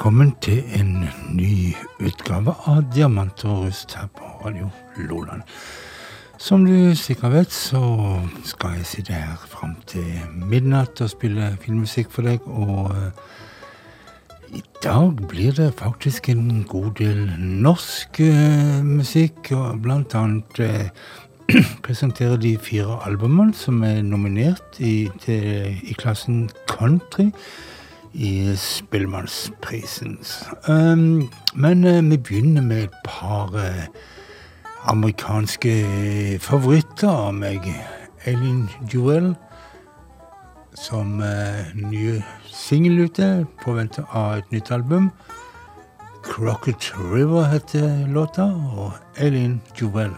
Velkommen, til en ny utgave av Diamant og rust her på Radio Loland. Som du sikkert vet, så skal jeg sitte her fram til midnatt og spille filmmusikk for deg. Og uh, i dag blir det faktisk en god del norsk uh, musikk, og blant annet uh, presentere de fire albumene som er nominert i, til, i klassen country i Spellemannsprisen. Um, men uh, vi begynner med et par uh, amerikanske favoritter av meg. Eileen Jewel som uh, ny singel ute, påventer av et nytt album. Crocket River heter låta, og Eileen Jewel.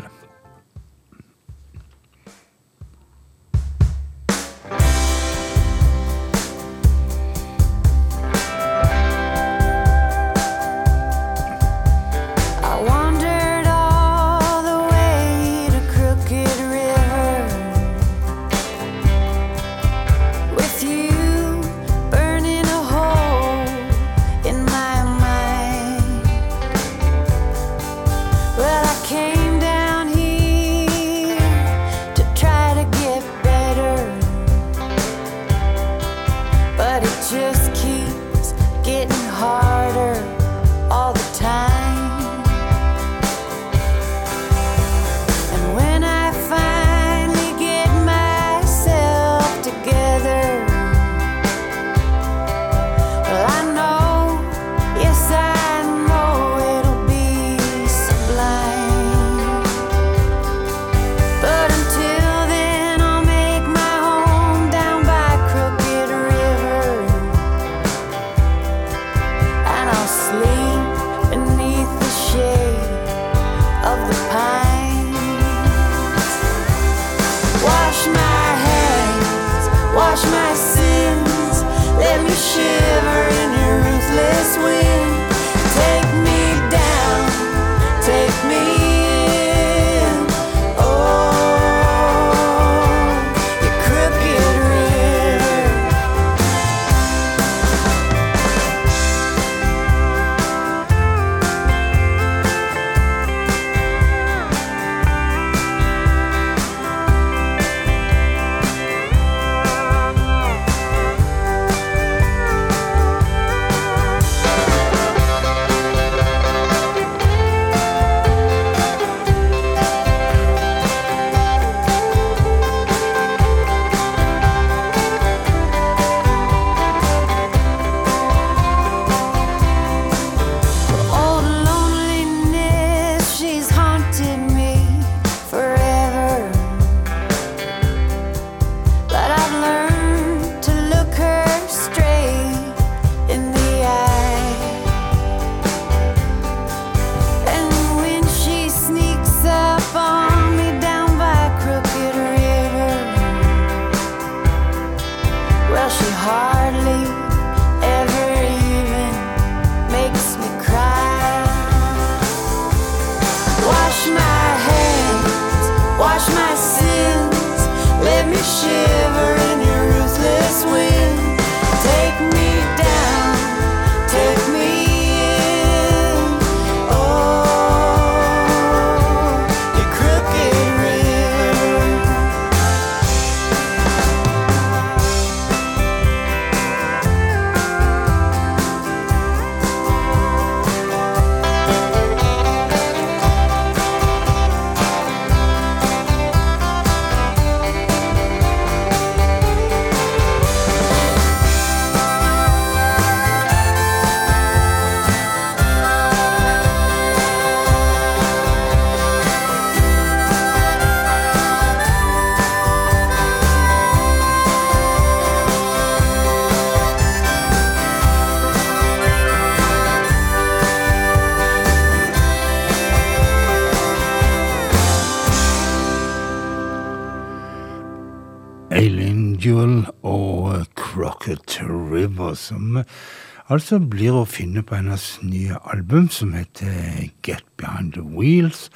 Altså blir å finne på hennes nye album, som heter Get Behind the Wheels.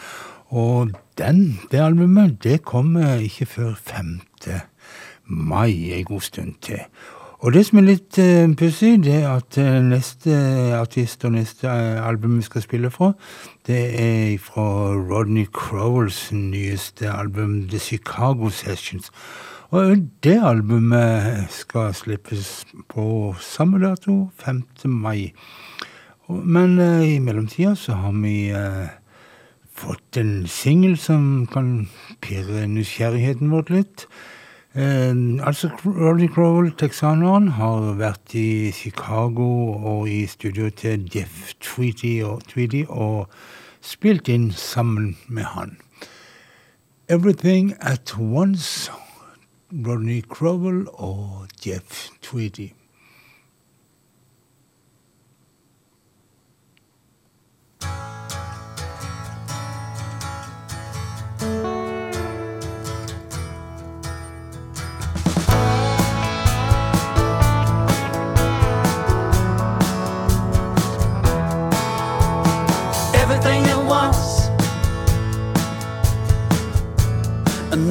Og den, det albumet det kommer ikke før 5. mai, en god stund til. Og det som er litt uh, pussig, det er at uh, neste artist og neste album vi skal spille fra, det er fra Rodney Crowells nyeste album, The Chicago Sessions. Og det albumet skal slippes på samme dato, 5. mai. Men eh, i mellomtida så har vi eh, fått en singel som kan pirre nysgjerrigheten vår litt. Eh, altså, Roddy Crowell, texaneren, har vært i Chicago og i studio til Jeff Tweedy og, Tweedy og spilt inn sammen med han. Everything at Once, Rodney Crowell or Jeff Tweedy.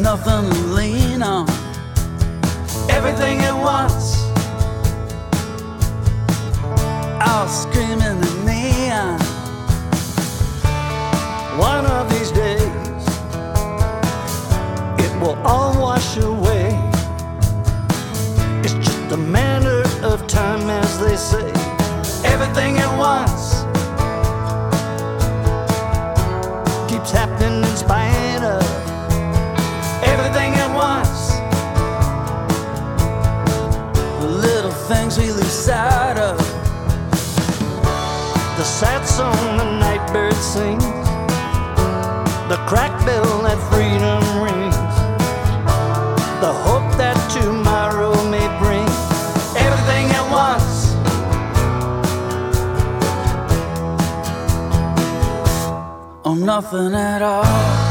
nothing Once. All screaming in neon. One of these days, it will all wash away. It's just a matter of time, as they say. Everything at once keeps happening in spite song the night bird sings. The crack bell that freedom rings. The hope that tomorrow may bring. Everything at once. Or nothing at all.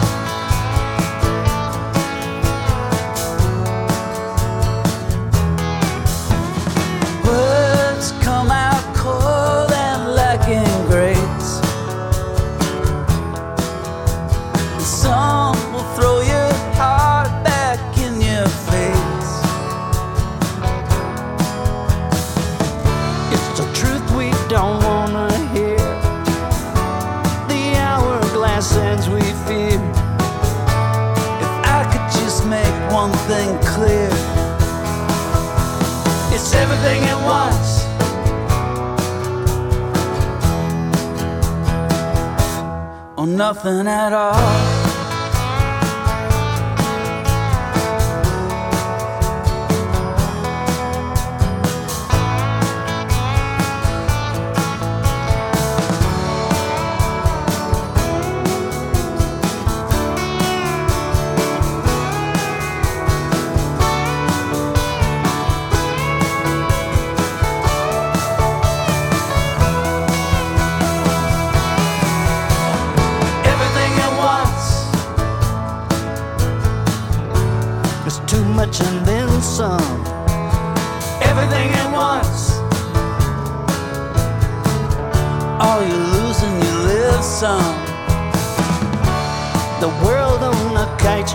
Nothing at all.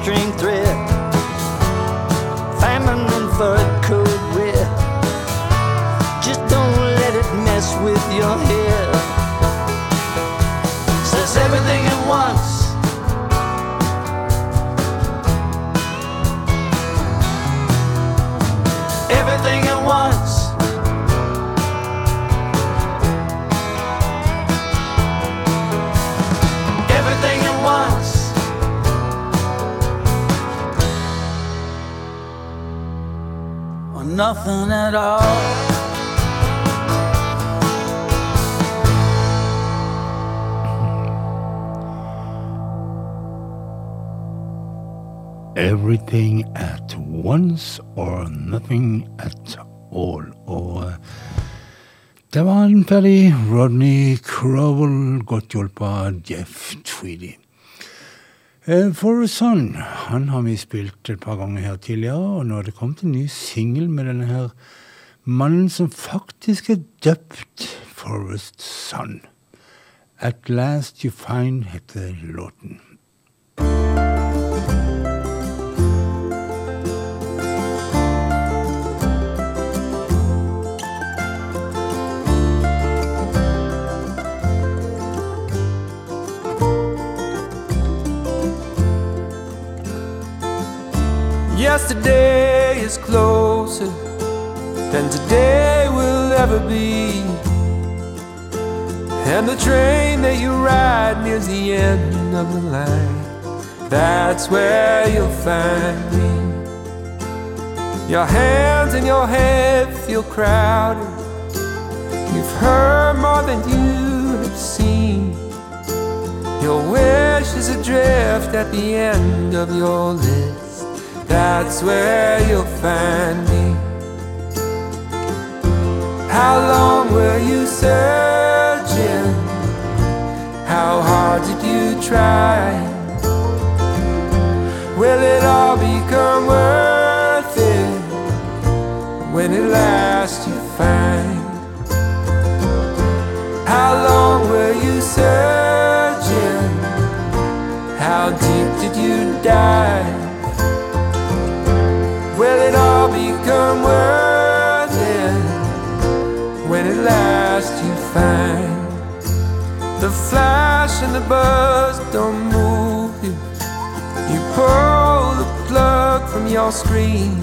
string thread. Nothing at all. Everything at once or nothing at all. Og det var en ferdig Rodney Crowell, godt hjulpet av Jeff Tweedy. Eh, For Son han har vi spilt et par ganger her tidligere, og nå har det kommet en ny singel med denne her mannen som faktisk er døpt Forest Son. At Last You Find heter låten. Yesterday is closer than today will ever be. And the train that you ride nears the end of the line, that's where you'll find me. Your hands and your head feel crowded. You've heard more than you have seen. Your wish is adrift at the end of your list. That's where you'll find me. How long were you searching? How hard did you try? Will it all become worth it when it last flash and the buzz don't move you. You pull the plug from your screen.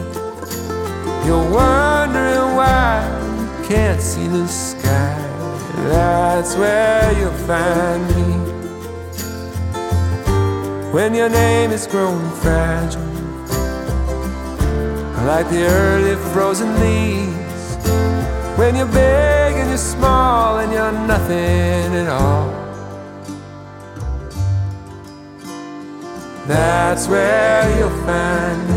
You're wondering why you can't see the sky. That's where you'll find me. When your name is growing fragile, like the early frozen leaves. When you're big and you're small and you're nothing at all. That's where you'll find me.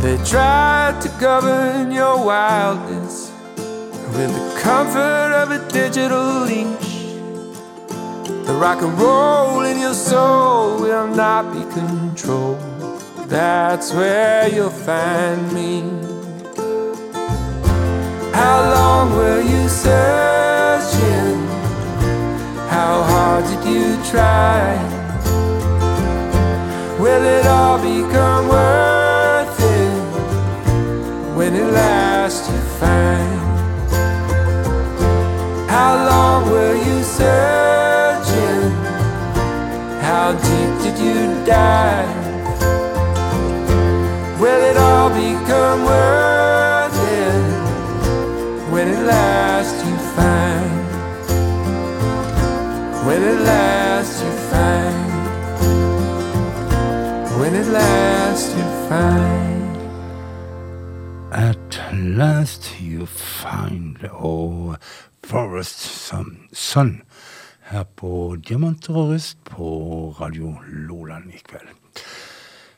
They tried to govern your wildness with the comfort of a digital leash. The rock and roll in your soul will not be controlled. That's where you'll find me. How long were you searching? How hard did you try? Will it all become worth og Forest Sun, Sun her på Diamanter og Rust på Radio Loland i kveld.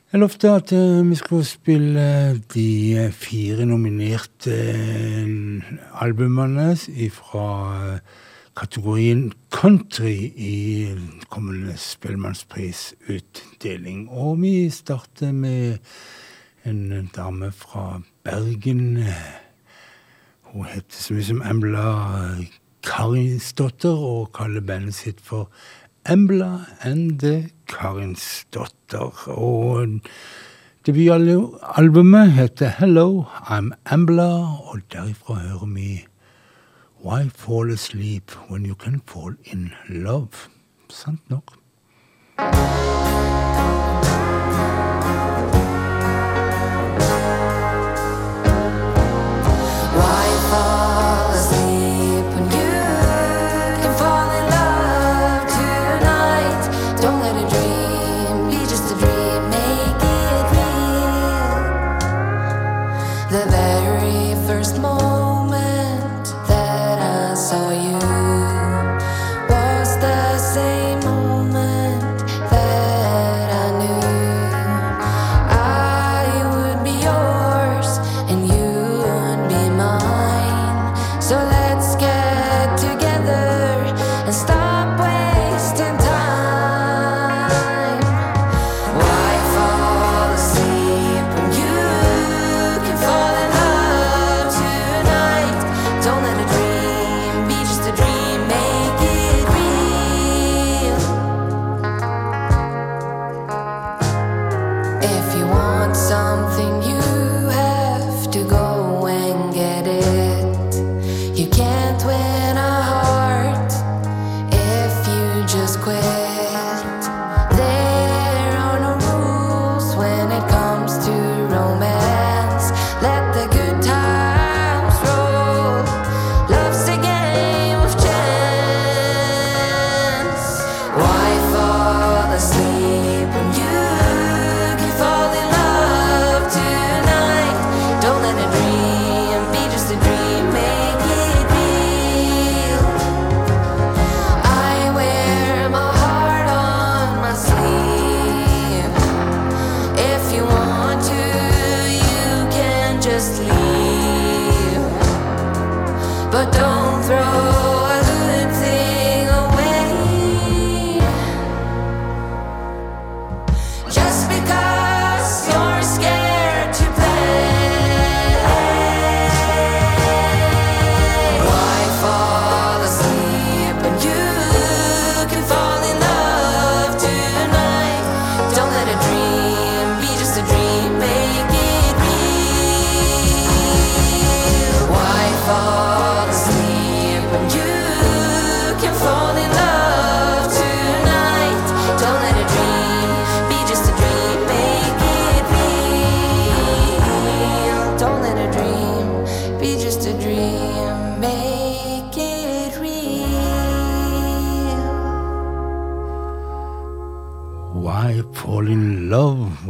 Jeg lovte at eh, vi skulle spille de fire nominerte eh, albumene fra kategorien country i kommende Spellemannsprisutdeling. Og vi starter med en dame fra Bergen. Hun heter så mye som Embla Karinsdotter og kaller bandet sitt for Embla and the Karinsdotter. Og debutalbumet heter Hello, I'm Embla, og derifra hører vi Why fall asleep when you can fall in love? Sant nok. Why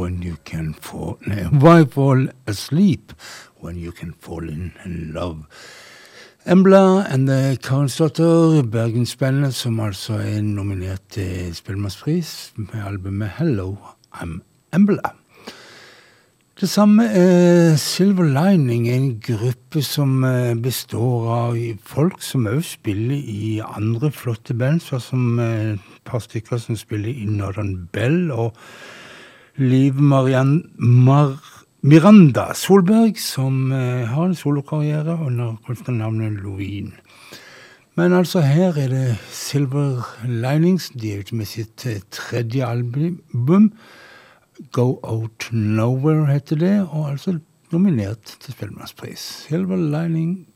when you can fall. Mm-hmm. Why fall asleep when you can fall in love? Embla and the Karinsdatter, Bergensbandet, som altså er nominert til Spellemannspris med albumet 'Hello, I'm Embla'. Det samme er Silver Lining, en gruppe som eh, består av folk som òg spiller i andre flotte band, sånn som eh, et par stykker som spiller i Northern Bell. og Liv Marianne Mar Miranda Solberg, som eh, har en solokarriere under kunstnernavnet Lovin. Men altså, her er det Silver Linings. De er ute med sitt eh, tredje album. Go Out Nowhere heter det, og altså nominert til Spellemannspris. Silver Lining.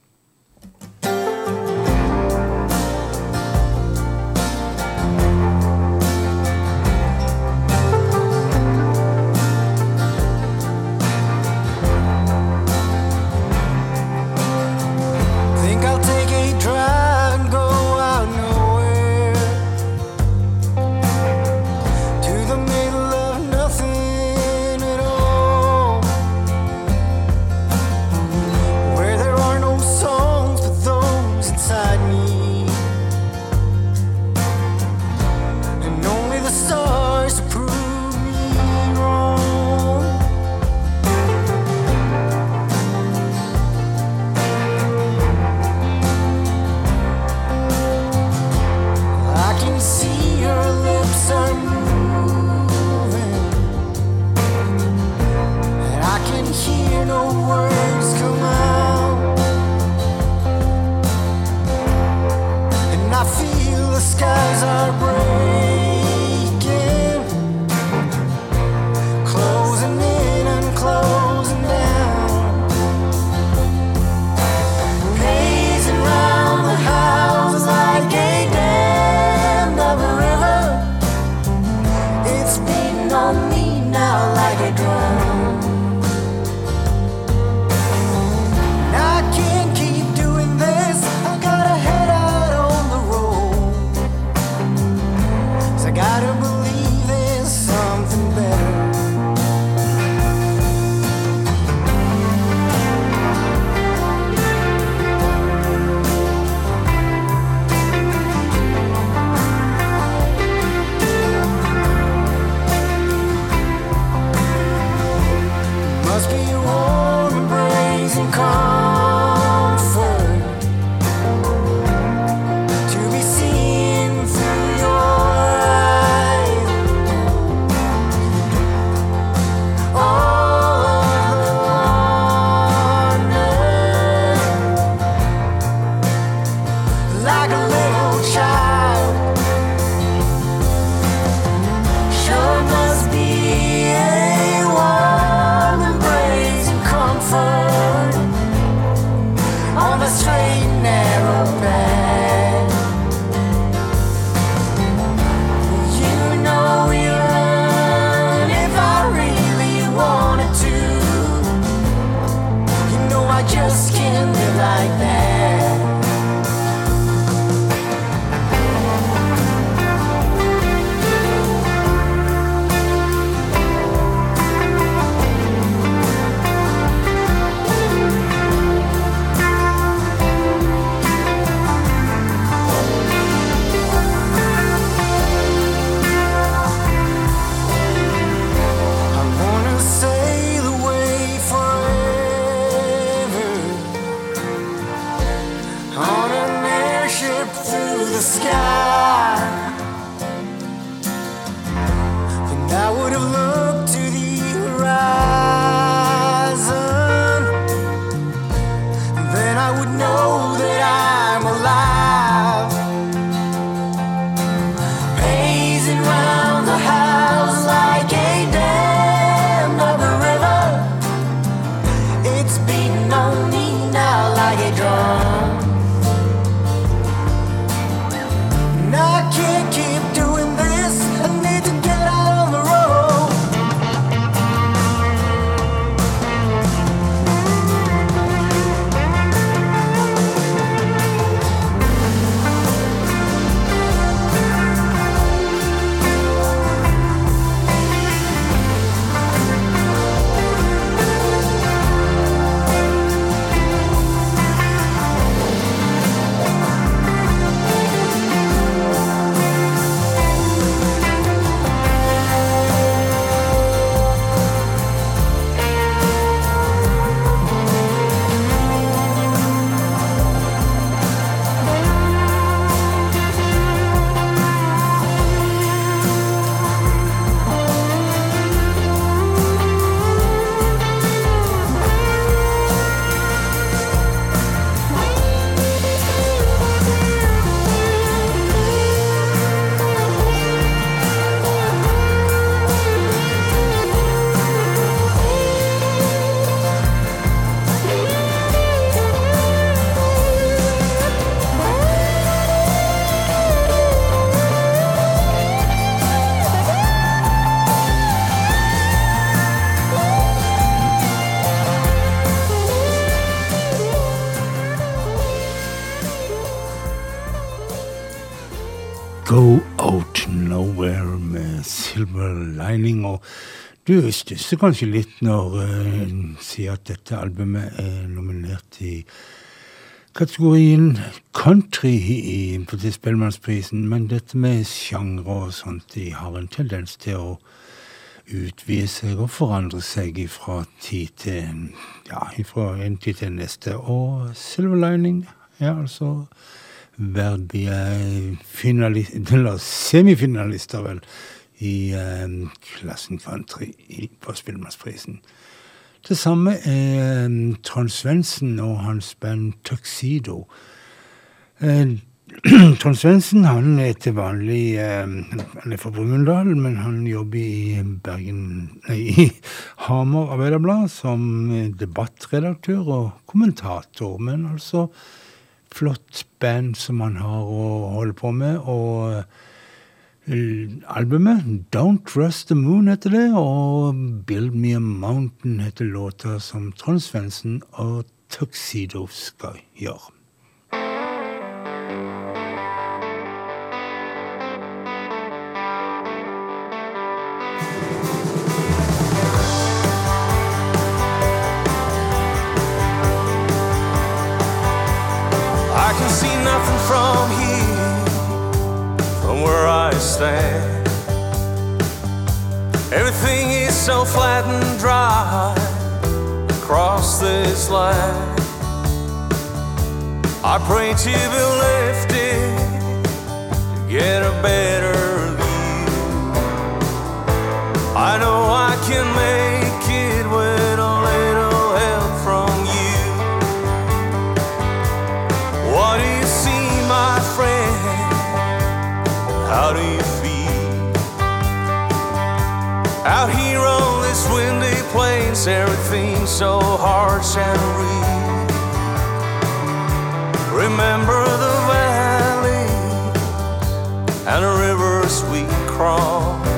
Du stusser kanskje litt når en uh, sier at dette albumet er nominert i kategorien country i, i Spellemannsprisen, men dette med sjangre og sånt, de har en tendens til å utvide seg og forandre seg fra tid til ja, fra en tid til neste. Og Silver Lining er altså verdige finalister, eller semifinalister, vel, i eh, klassen country på Spellemannsprisen. Det samme er eh, Trond Svendsen og hans band Tuxedo. Eh, Trond Svendsen han er til vanlig eh, Han er fra Brumunddal, men han jobber i Bergen Nei, i Hamar Arbeiderblad som eh, debattredaktør og kommentator. Men altså flott band som han har å holde på med. Og albumet Don't Trust the Moon heter det, og Build Me a Mountain heter låta som Trond Svendsen og Tuxedo skal gjøre. I can see nothing from where I stand. Everything is so flat and dry across this land. I pray to be lifted to get a better view. I know I can make plains, everything's so harsh and real. Remember the valley and the rivers we crossed.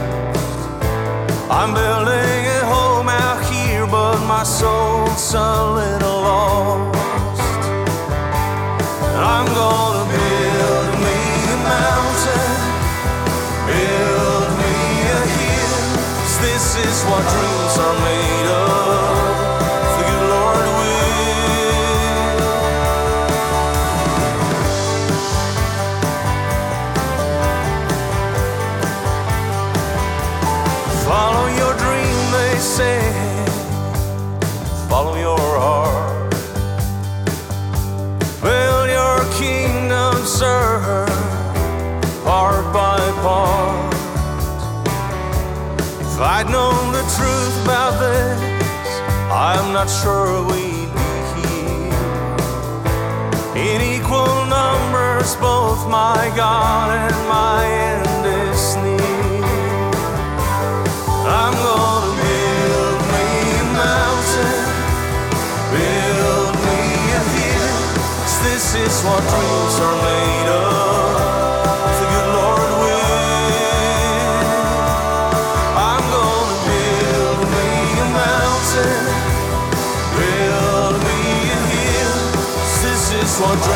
I'm building a home out here, but my soul's a little lost. I'm gonna build me a mountain, build me a hill. this is what dreams are made not sure we'd be here. In equal numbers, both my God and my end is near. I'm gonna build me a mountain, build me a hill. this is what dreams are made of. for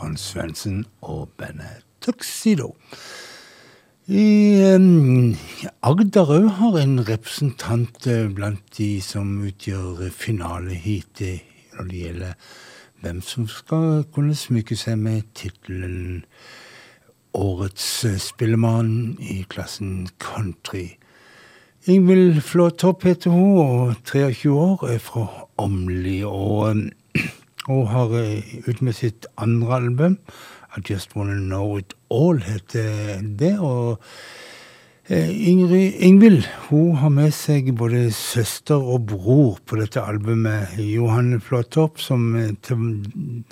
Trond Svendsen og bandet Tuxedo. I em, Agder òg har en representant eh, blant de som utgjør finaleheatet når det gjelder hvem som skal kunne smykke seg med tittelen Årets eh, spillemann i klassen country. Ingvild Flåtopp heter hun, og 23 år, er fra Åmli. Og hun har eh, ut med sitt andre album, I Just Wanna Know It All, heter det. Og eh, Ingrid, Ingvild hun har med seg både søster og bror på dette albumet. Johanne Flåtopp, som eh, til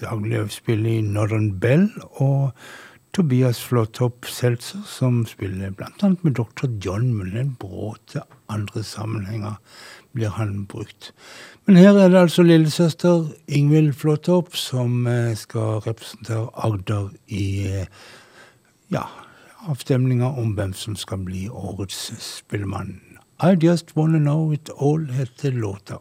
daglig spiller i Northern Bell, og Tobias Flåtopp Seltzer, som spiller annet med Dr. John, men en til andre sammenhenger blir han brukt. Men her er det altså lillesøster Ingvild Flåtopp som eh, skal representere Agder i eh, ja, avstemninga om hvem som skal bli årets spillemann. I Just Wanna Know It All heter låta.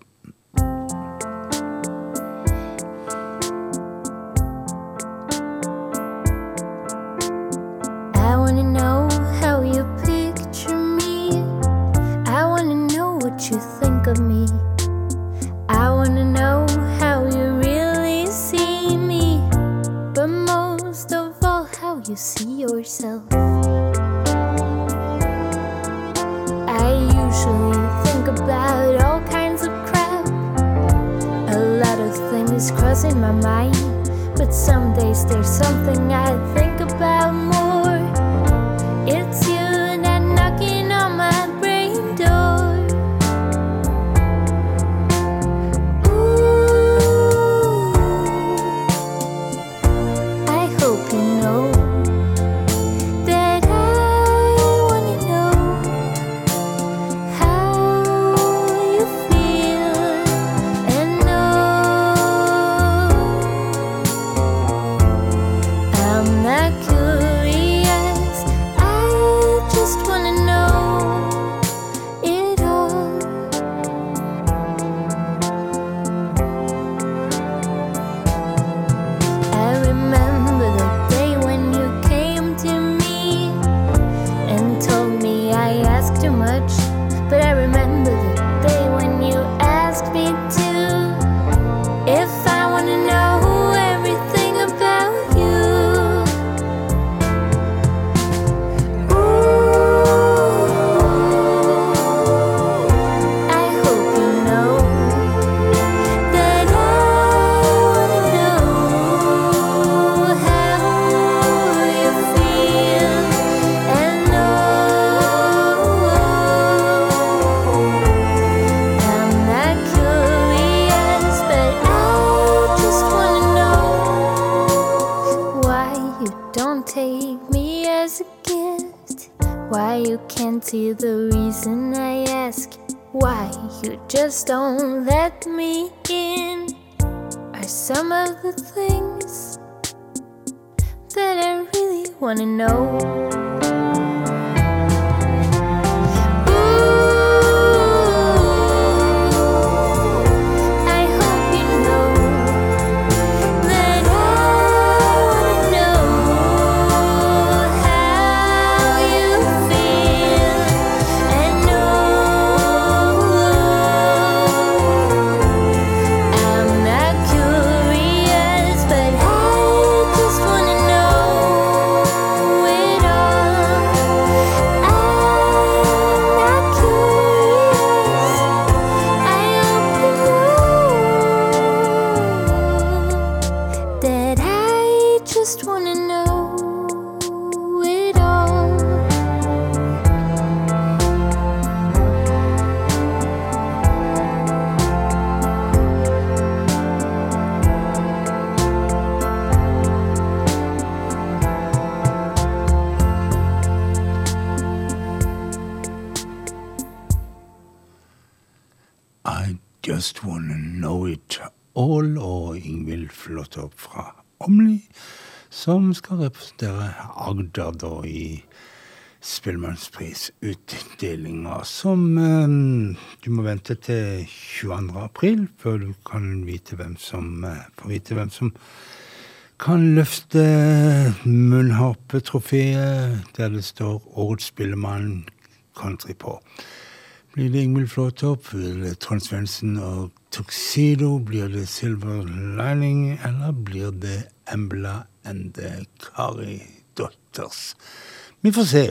The reason I ask? Why you just don't let me in? Are some of the things that I really wanna know? Som skal representere Agder da i Spellemannsprisutdelinga, som eh, du må vente til 22. april før du kan vite hvem som eh, får vite hvem som kan løfte munnharpetrofeet der det står 'Årets spillemann country' på. Blir det Ingvild Flåtopp, blir Trond Svendsen og Tuxedo, blir det Silver Lining, eller blir det Embla and the Kari Daughters? Vi får se.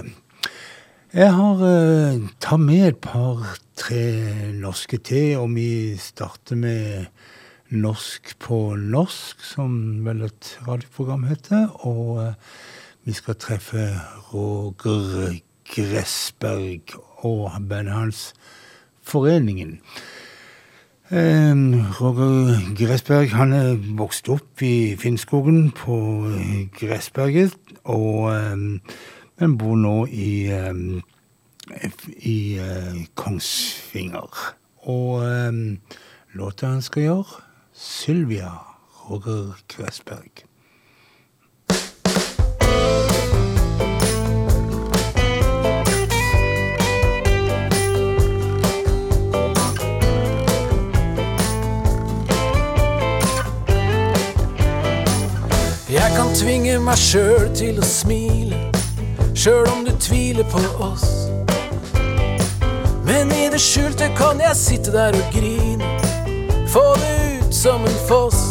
Jeg har uh, tatt med et par-tre norske til, og vi starter med Norsk på norsk, som vel et radioprogram heter. Og eh, vi skal treffe Roger Gressberg og bandet hans Foreningen. Eh, Roger Gressberg han er vokst opp i Finnskogen på eh, Gressberget, og, eh, men bor nå i, eh, i eh, Kongsvinger. Og låta han skal gjøre, Sylvia Roger Gressberg. Tvinge meg sjøl til å smile, sjøl om du tviler på oss. Men i det skjulte kan jeg sitte der og grine, få det ut som en foss.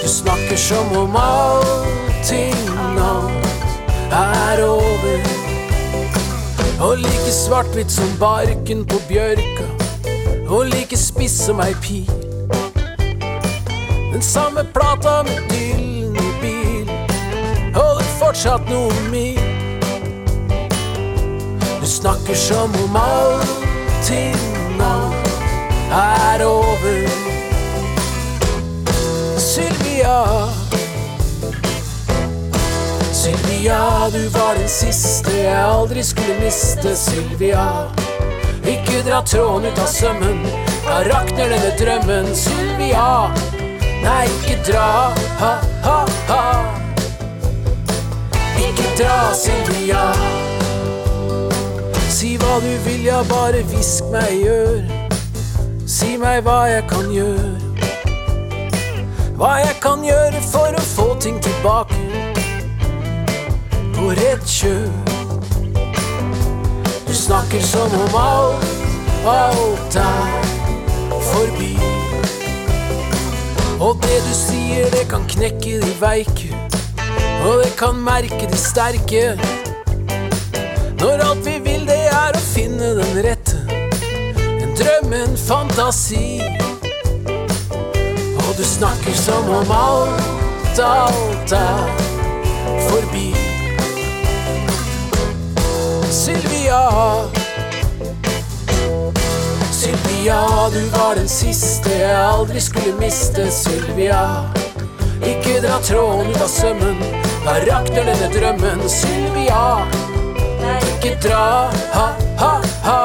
Du snakker som om allting annet er over. Og like svart-hvitt som barken på bjørka, og like spiss som ei pil. Den samme plata med Dylan i bil Holder fortsatt noen mil. Du snakker som om allting nå er over. Sylvia. Sylvia, du var den siste jeg aldri skulle miste Sylvia. Ikke dra tråden ut av sømmen. Da rakner denne drømmen Sylvia Nei, ikke dra, ha, ha, ha. Ikke dra, Silja. Si hva du vil, ja, bare hvisk meg øret. Si meg hva jeg kan gjøre. Hva jeg kan gjøre for å få ting tilbake. På rett kjøl. Du snakker som om alt, alt er forbi. Og det du sier, det kan knekke de veike. Og det kan merke de sterke. Når alt vi vil, det er å finne den rette. En drøm, en fantasi. Og du snakker som om alt, alt er forbi. Sylvia. Sylvia, du var den siste jeg aldri skulle miste. Sylvia, ikke dra tråden ut av sømmen. Her rakner denne drømmen, Sylvia. Ikke dra, ha, ha, ha.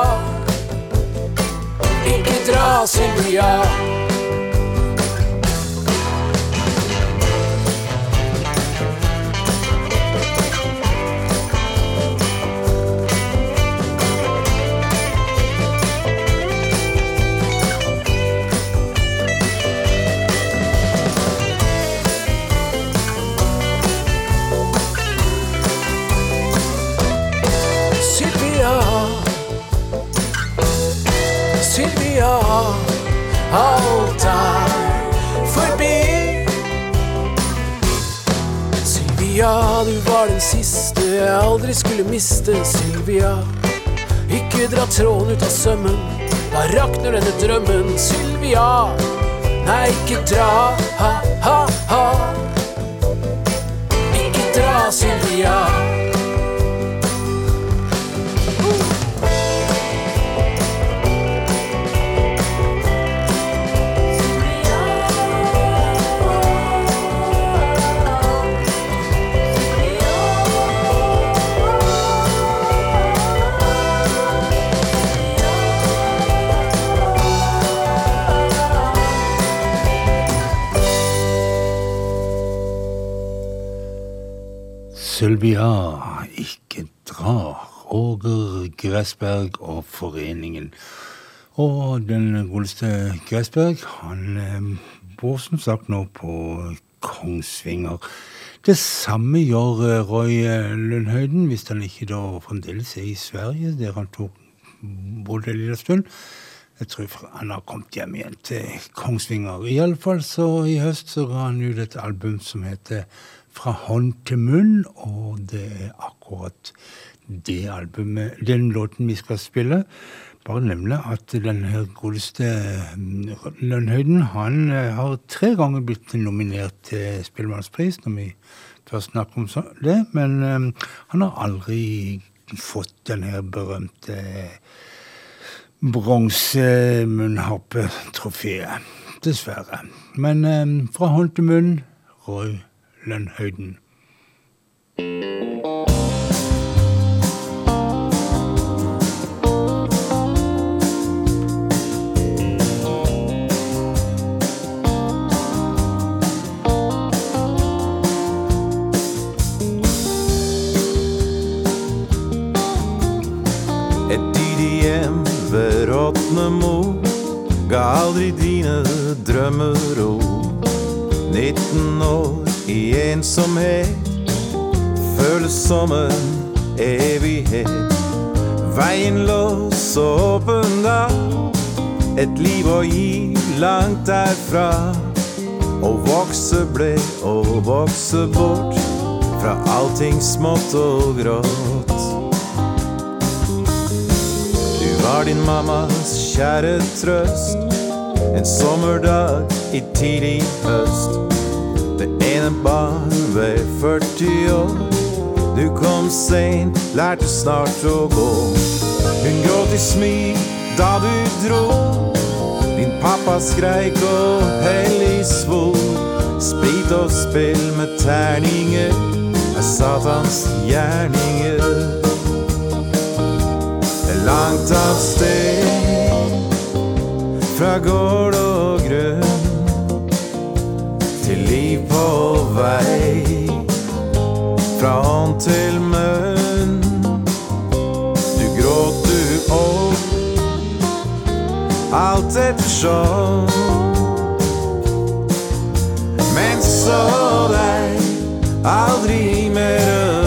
Ikke dra. Sylvia. Alt er forbi. Sylvia, du var den siste jeg aldri skulle miste. Sylvia, ikke dra tråden ut av sømmen. Da rakner denne drømmen. Sylvia, nei, ikke dra, ha, ha, ha. Ikke dra, Sylvia. Sylvia, ikke dra. Roger Gressberg og Foreningen. Og den godeste Gressberg, han eh, bor som sagt nå på Kongsvinger. Det samme gjør eh, Roy eh, Lundhøyden, hvis han ikke da fremdeles er i Sverige, der han tok bodde en liten stund. Jeg tror han har kommet hjem igjen til Kongsvinger. Iallfall så i høst så ga han ut et album som heter Fra hånd til munn, og det er akkurat det albumet, den låten vi skal spille. Bare nevne at den her godeste Lønnhøyden, han eh, har tre ganger blitt nominert til Spellemannspris, når vi først snakker om det, men eh, han har aldri fått den her berømte bronsemunnharpetrofeet. Dessverre. Men eh, fra hånd til munn, Roy Lønnhøyden. Ved Råtnemo ga aldri dine drømmer ro. 19 år i ensomhet føles som en evighet. Veien lå så åpen da, et liv å gi langt derfra. Å vokse ble å vokse bort fra allting smått og grått. Du var din mammas kjære trøst En sommerdag i tidlig høst Barn ved 40 år. Du kom sent, lærte snart å gå. Hun gråt i smil da du dro. Din pappa skreik og hellig svor Sprit og spill med terninger Er satans gjerninger. Langt av sted Fra gård og grunn Liv på vei. Fra hånd til munn. Du gråt du opp Alt ettersom Men så deg Aldri mer. om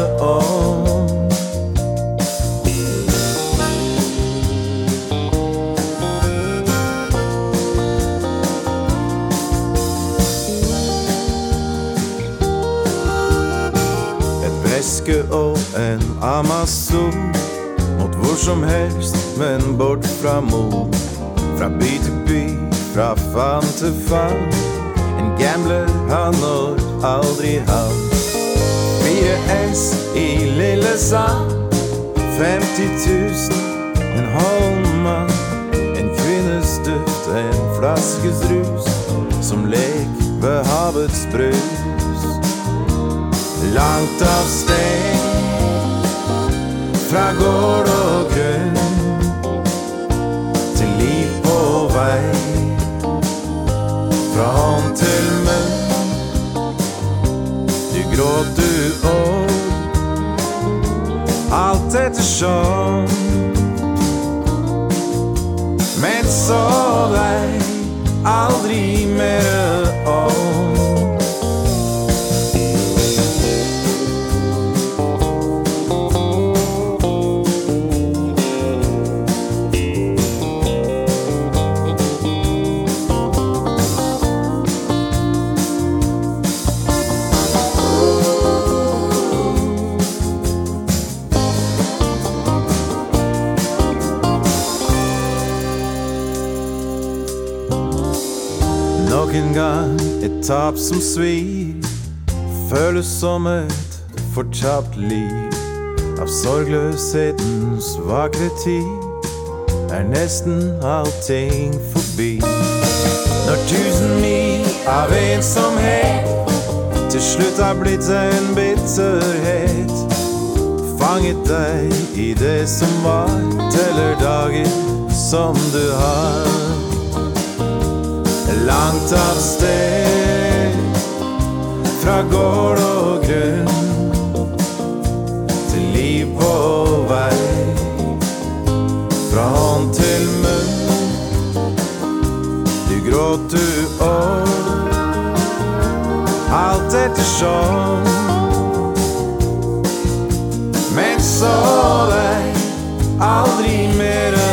som helst, men bort fra mor. Fra by til by, fra fan til fan En gambler han når aldri havn. Fire S i Lillesand 50 000, en Holman En kvinnes duft, en flaskes rus Som lek ved havets brus. Langt av sted fra gård og grunn vei. Fra hånd til munn. Du gråt, du òg. Alt ettersom. Men så deg aldri mer tap som svir. Føles som et fortapt liv. Av sorgløshetens vakre tid er nesten allting forbi. Når tusen mil av ensomhet til slutt har blitt en bitterhet. Fanget deg i det som var, teller dager som du har langt av sted fra gård og grunn til liv på vei. Fra hånd til munn du gråt du òg. Alt ettersom men så deg aldri mer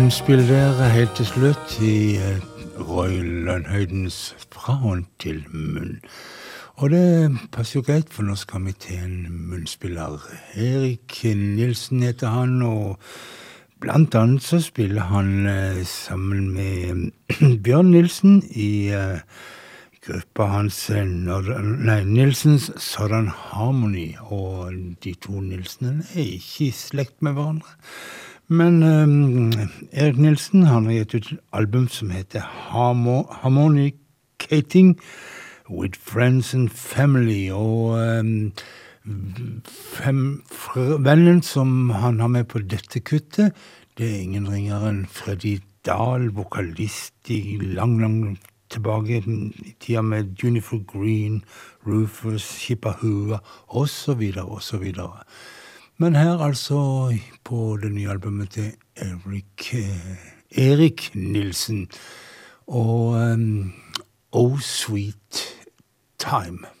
munnspill der helt til slutt i eh, Roy Lønnhøydens Fra hånd til munn. Og det passer jo greit, for nå skal vi til en munnspiller. Erik Nilsen heter han, og blant annet så spiller han eh, sammen med Bjørn Nilsen i eh, gruppa hans nei, Nilsens Southern Harmony. Og de to Nilsene er ikke i slekt med hverandre. Men um, Erik Nilsen han har gitt ut et album som heter Harmo Harmonicating with Friends and Family. Og um, fem, vennen som han har med på dette kuttet, det er ingen ringere enn Freddy Dahl, vokalist i lang, lang tilbake i tida med Junifer Green, Rufus, Shippahua osv., osv. Men her altså på det nye albumet til Erik, eh, Erik Nilsen og um, Oh Sweet Time.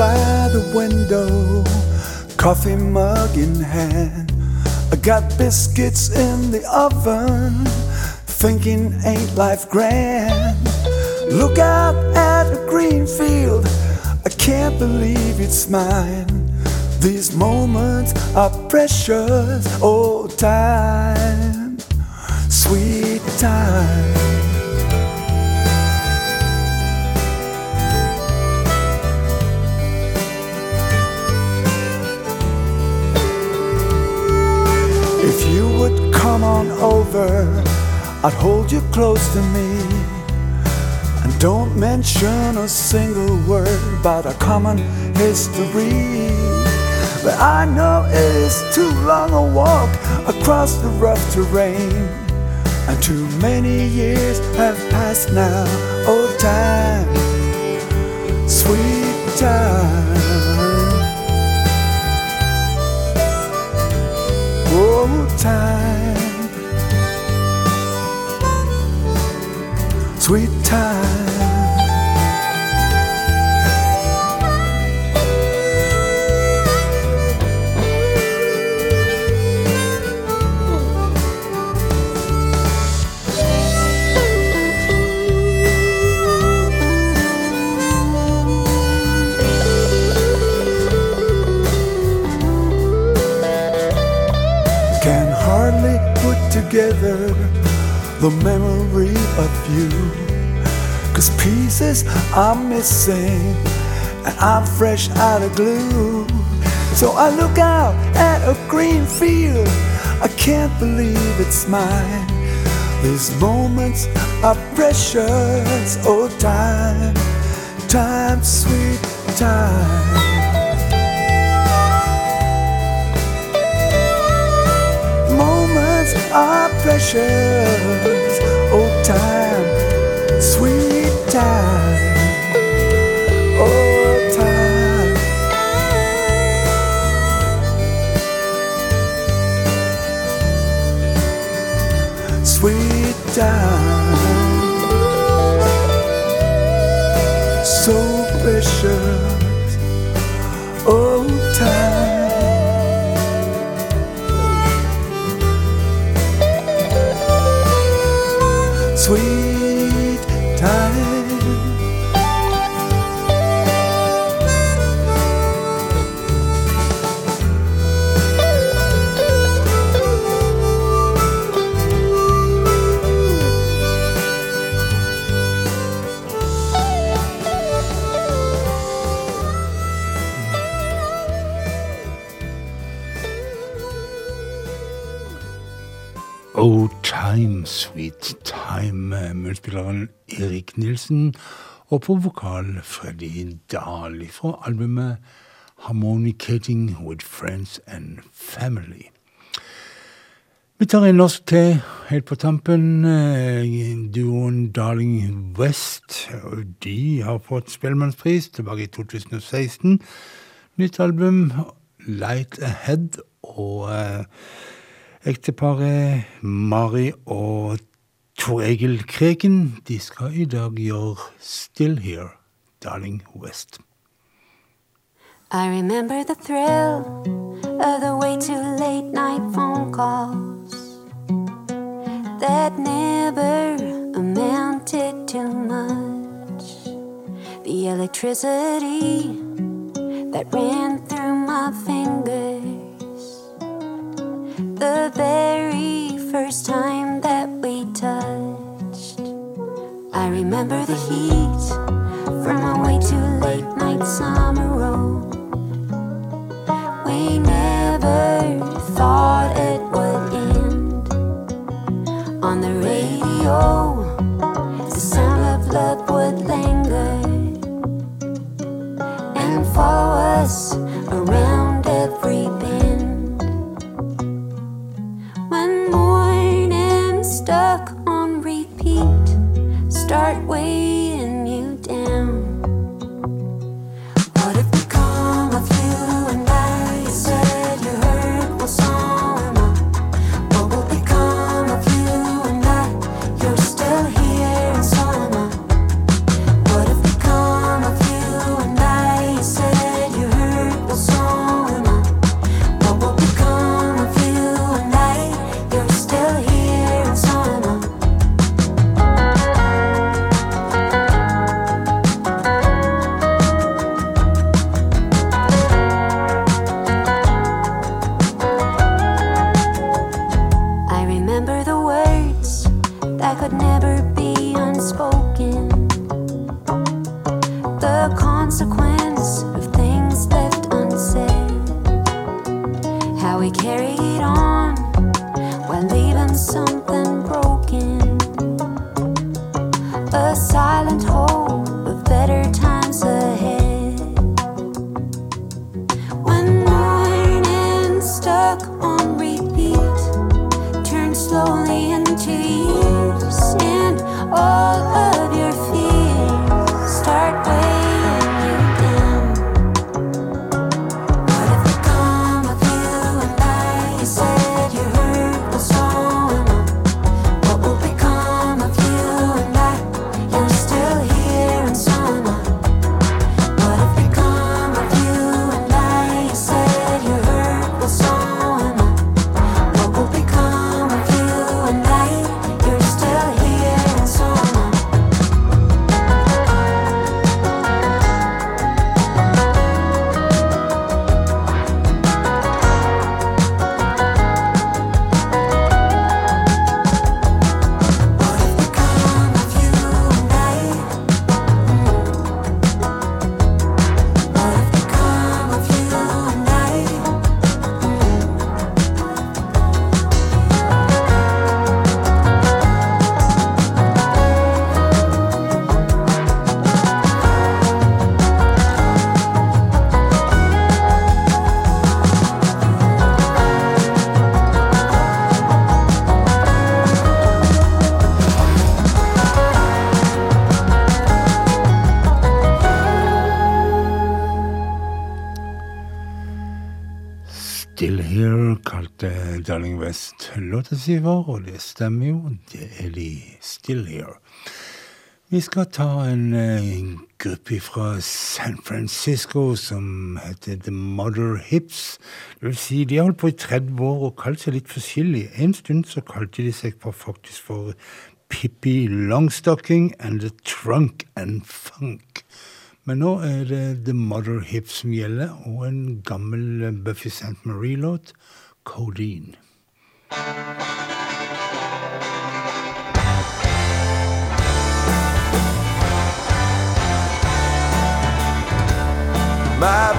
By the window, coffee mug in hand. I got biscuits in the oven, thinking ain't life grand. Look out at a green field, I can't believe it's mine. These moments are precious, oh time, sweet time. Come on over, I'd hold you close to me. And don't mention a single word about our common history. But I know it is too long a walk across the rough terrain. And too many years have passed now. Oh, time, sweet time. Oh, time, sweet time. can hardly put together the memory of you. Cause pieces are missing, and I'm fresh out of glue. So I look out at a green field, I can't believe it's mine. These moments are precious, oh, time, time, sweet time. Moments are precious. Oh, time, Munnspilleren Erik Nilsen, og på vokal Freddy Dahl fra albumet Harmonicating with Friends and Family. Vi tar en norsk til helt på tampen. eh, Duoen Darling West. De har fått Spellemannspris tilbake i 2016. Nytt album, Light Ahead. Og eh, ekteparet Mari og Tor Egil Kreken de skal i dag gjøre Still Here, Darling West. I remember the thrill of the way too late night phone calls that never amounted to much. The electricity that ran through my fingers. The very first time that we touched. I remember the heat from a way too late night summer road. We never thought it would end. On the radio, the sound of love would linger and follow us around every part. Darling West låta si for, og det stemmer jo, det er de Still Here. Vi skal ta en en gruppe fra San Francisco som heter The Mother Hips. Det vil si, de har holdt på i 30 år og kalt seg litt forskjellig. En stund så kalte de seg for, faktisk for Pippi Longstocking and The Trunk and Funk. Men nå er det The Mother Hips som gjelder, og en gammel Buffy St. Marie-låt, Codeine. My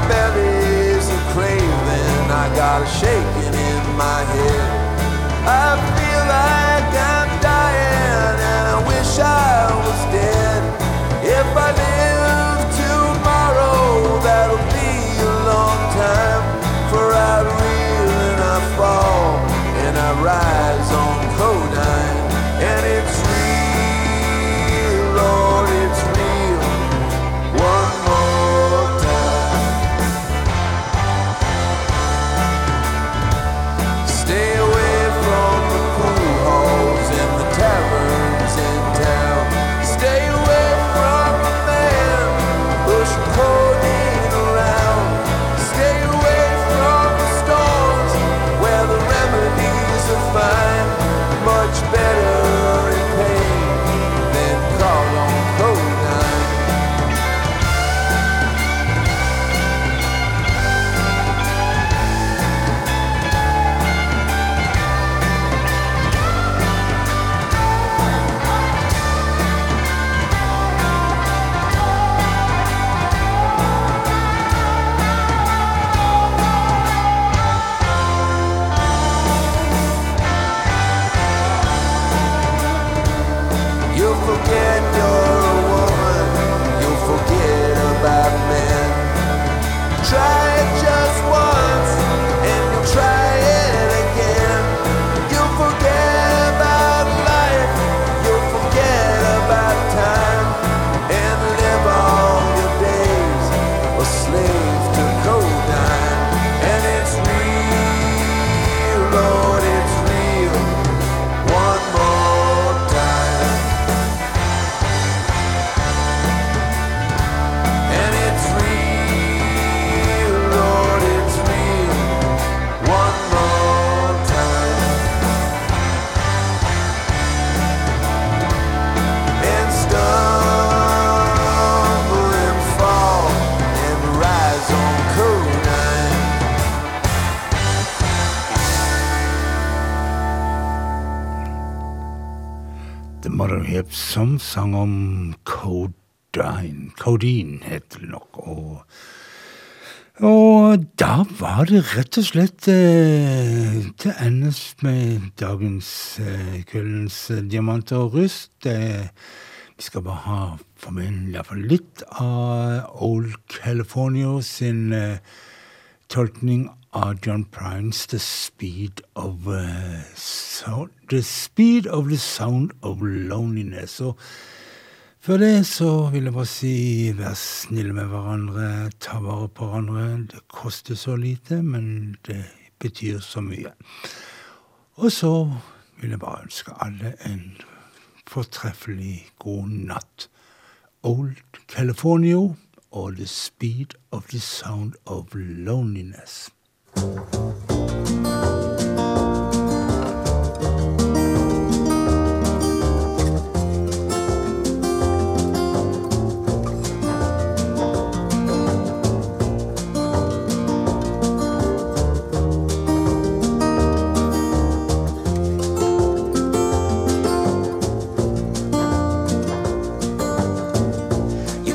belly's a craving, I got a shaking in my head. I feel like I'm dying, and I wish I was dead. Som sang om Codine. Codeine heter det nok. Og, og da var det rett og slett eh, til endes med dagens eh, kveldens eh, diamanter og rust. Eh, vi skal bare ha for meg iallfall litt av Old California sin eh, tolkning av John Prines The Speed of uh, so, The Speed of the Sound of Loneliness. Og før det så vil jeg bare si vær snille med hverandre, ta vare på hverandre. Det koster så lite, men det betyr så mye. Og så vil jeg bare ønske alle en fortreffelig god natt. Old California or the speed of the sound of loneliness. You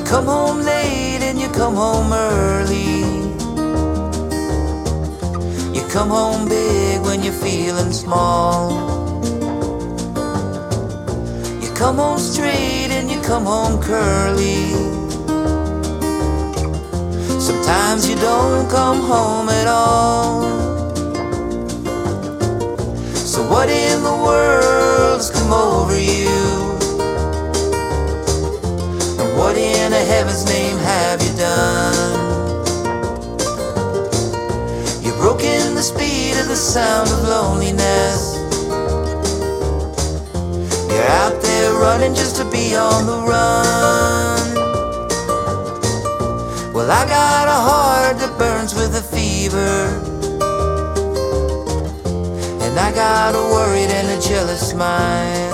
come home late and you come home early. Come home big when you're feeling small. You come home straight and you come home curly. Sometimes you don't come home at all. So, what in the world's sound of loneliness. You're out there running just to be on the run. Well, I got a heart that burns with a fever. And I got a worried and a jealous mind.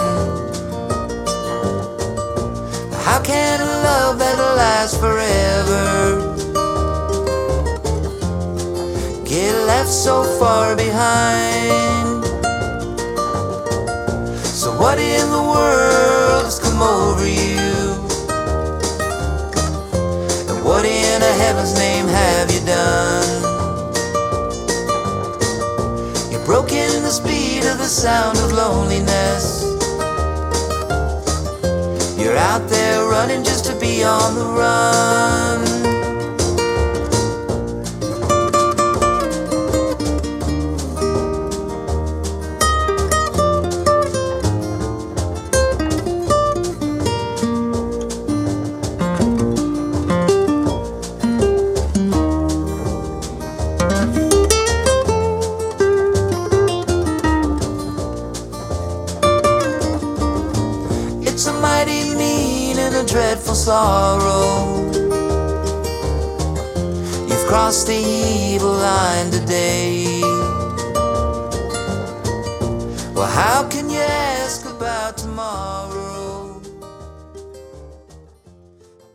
How can a love that'll last forever get left so far behind? So, what in the world has come over you? And what in a heaven's name have you done? You've broken the speed of the sound of loneliness. You're out there running just to be on the run.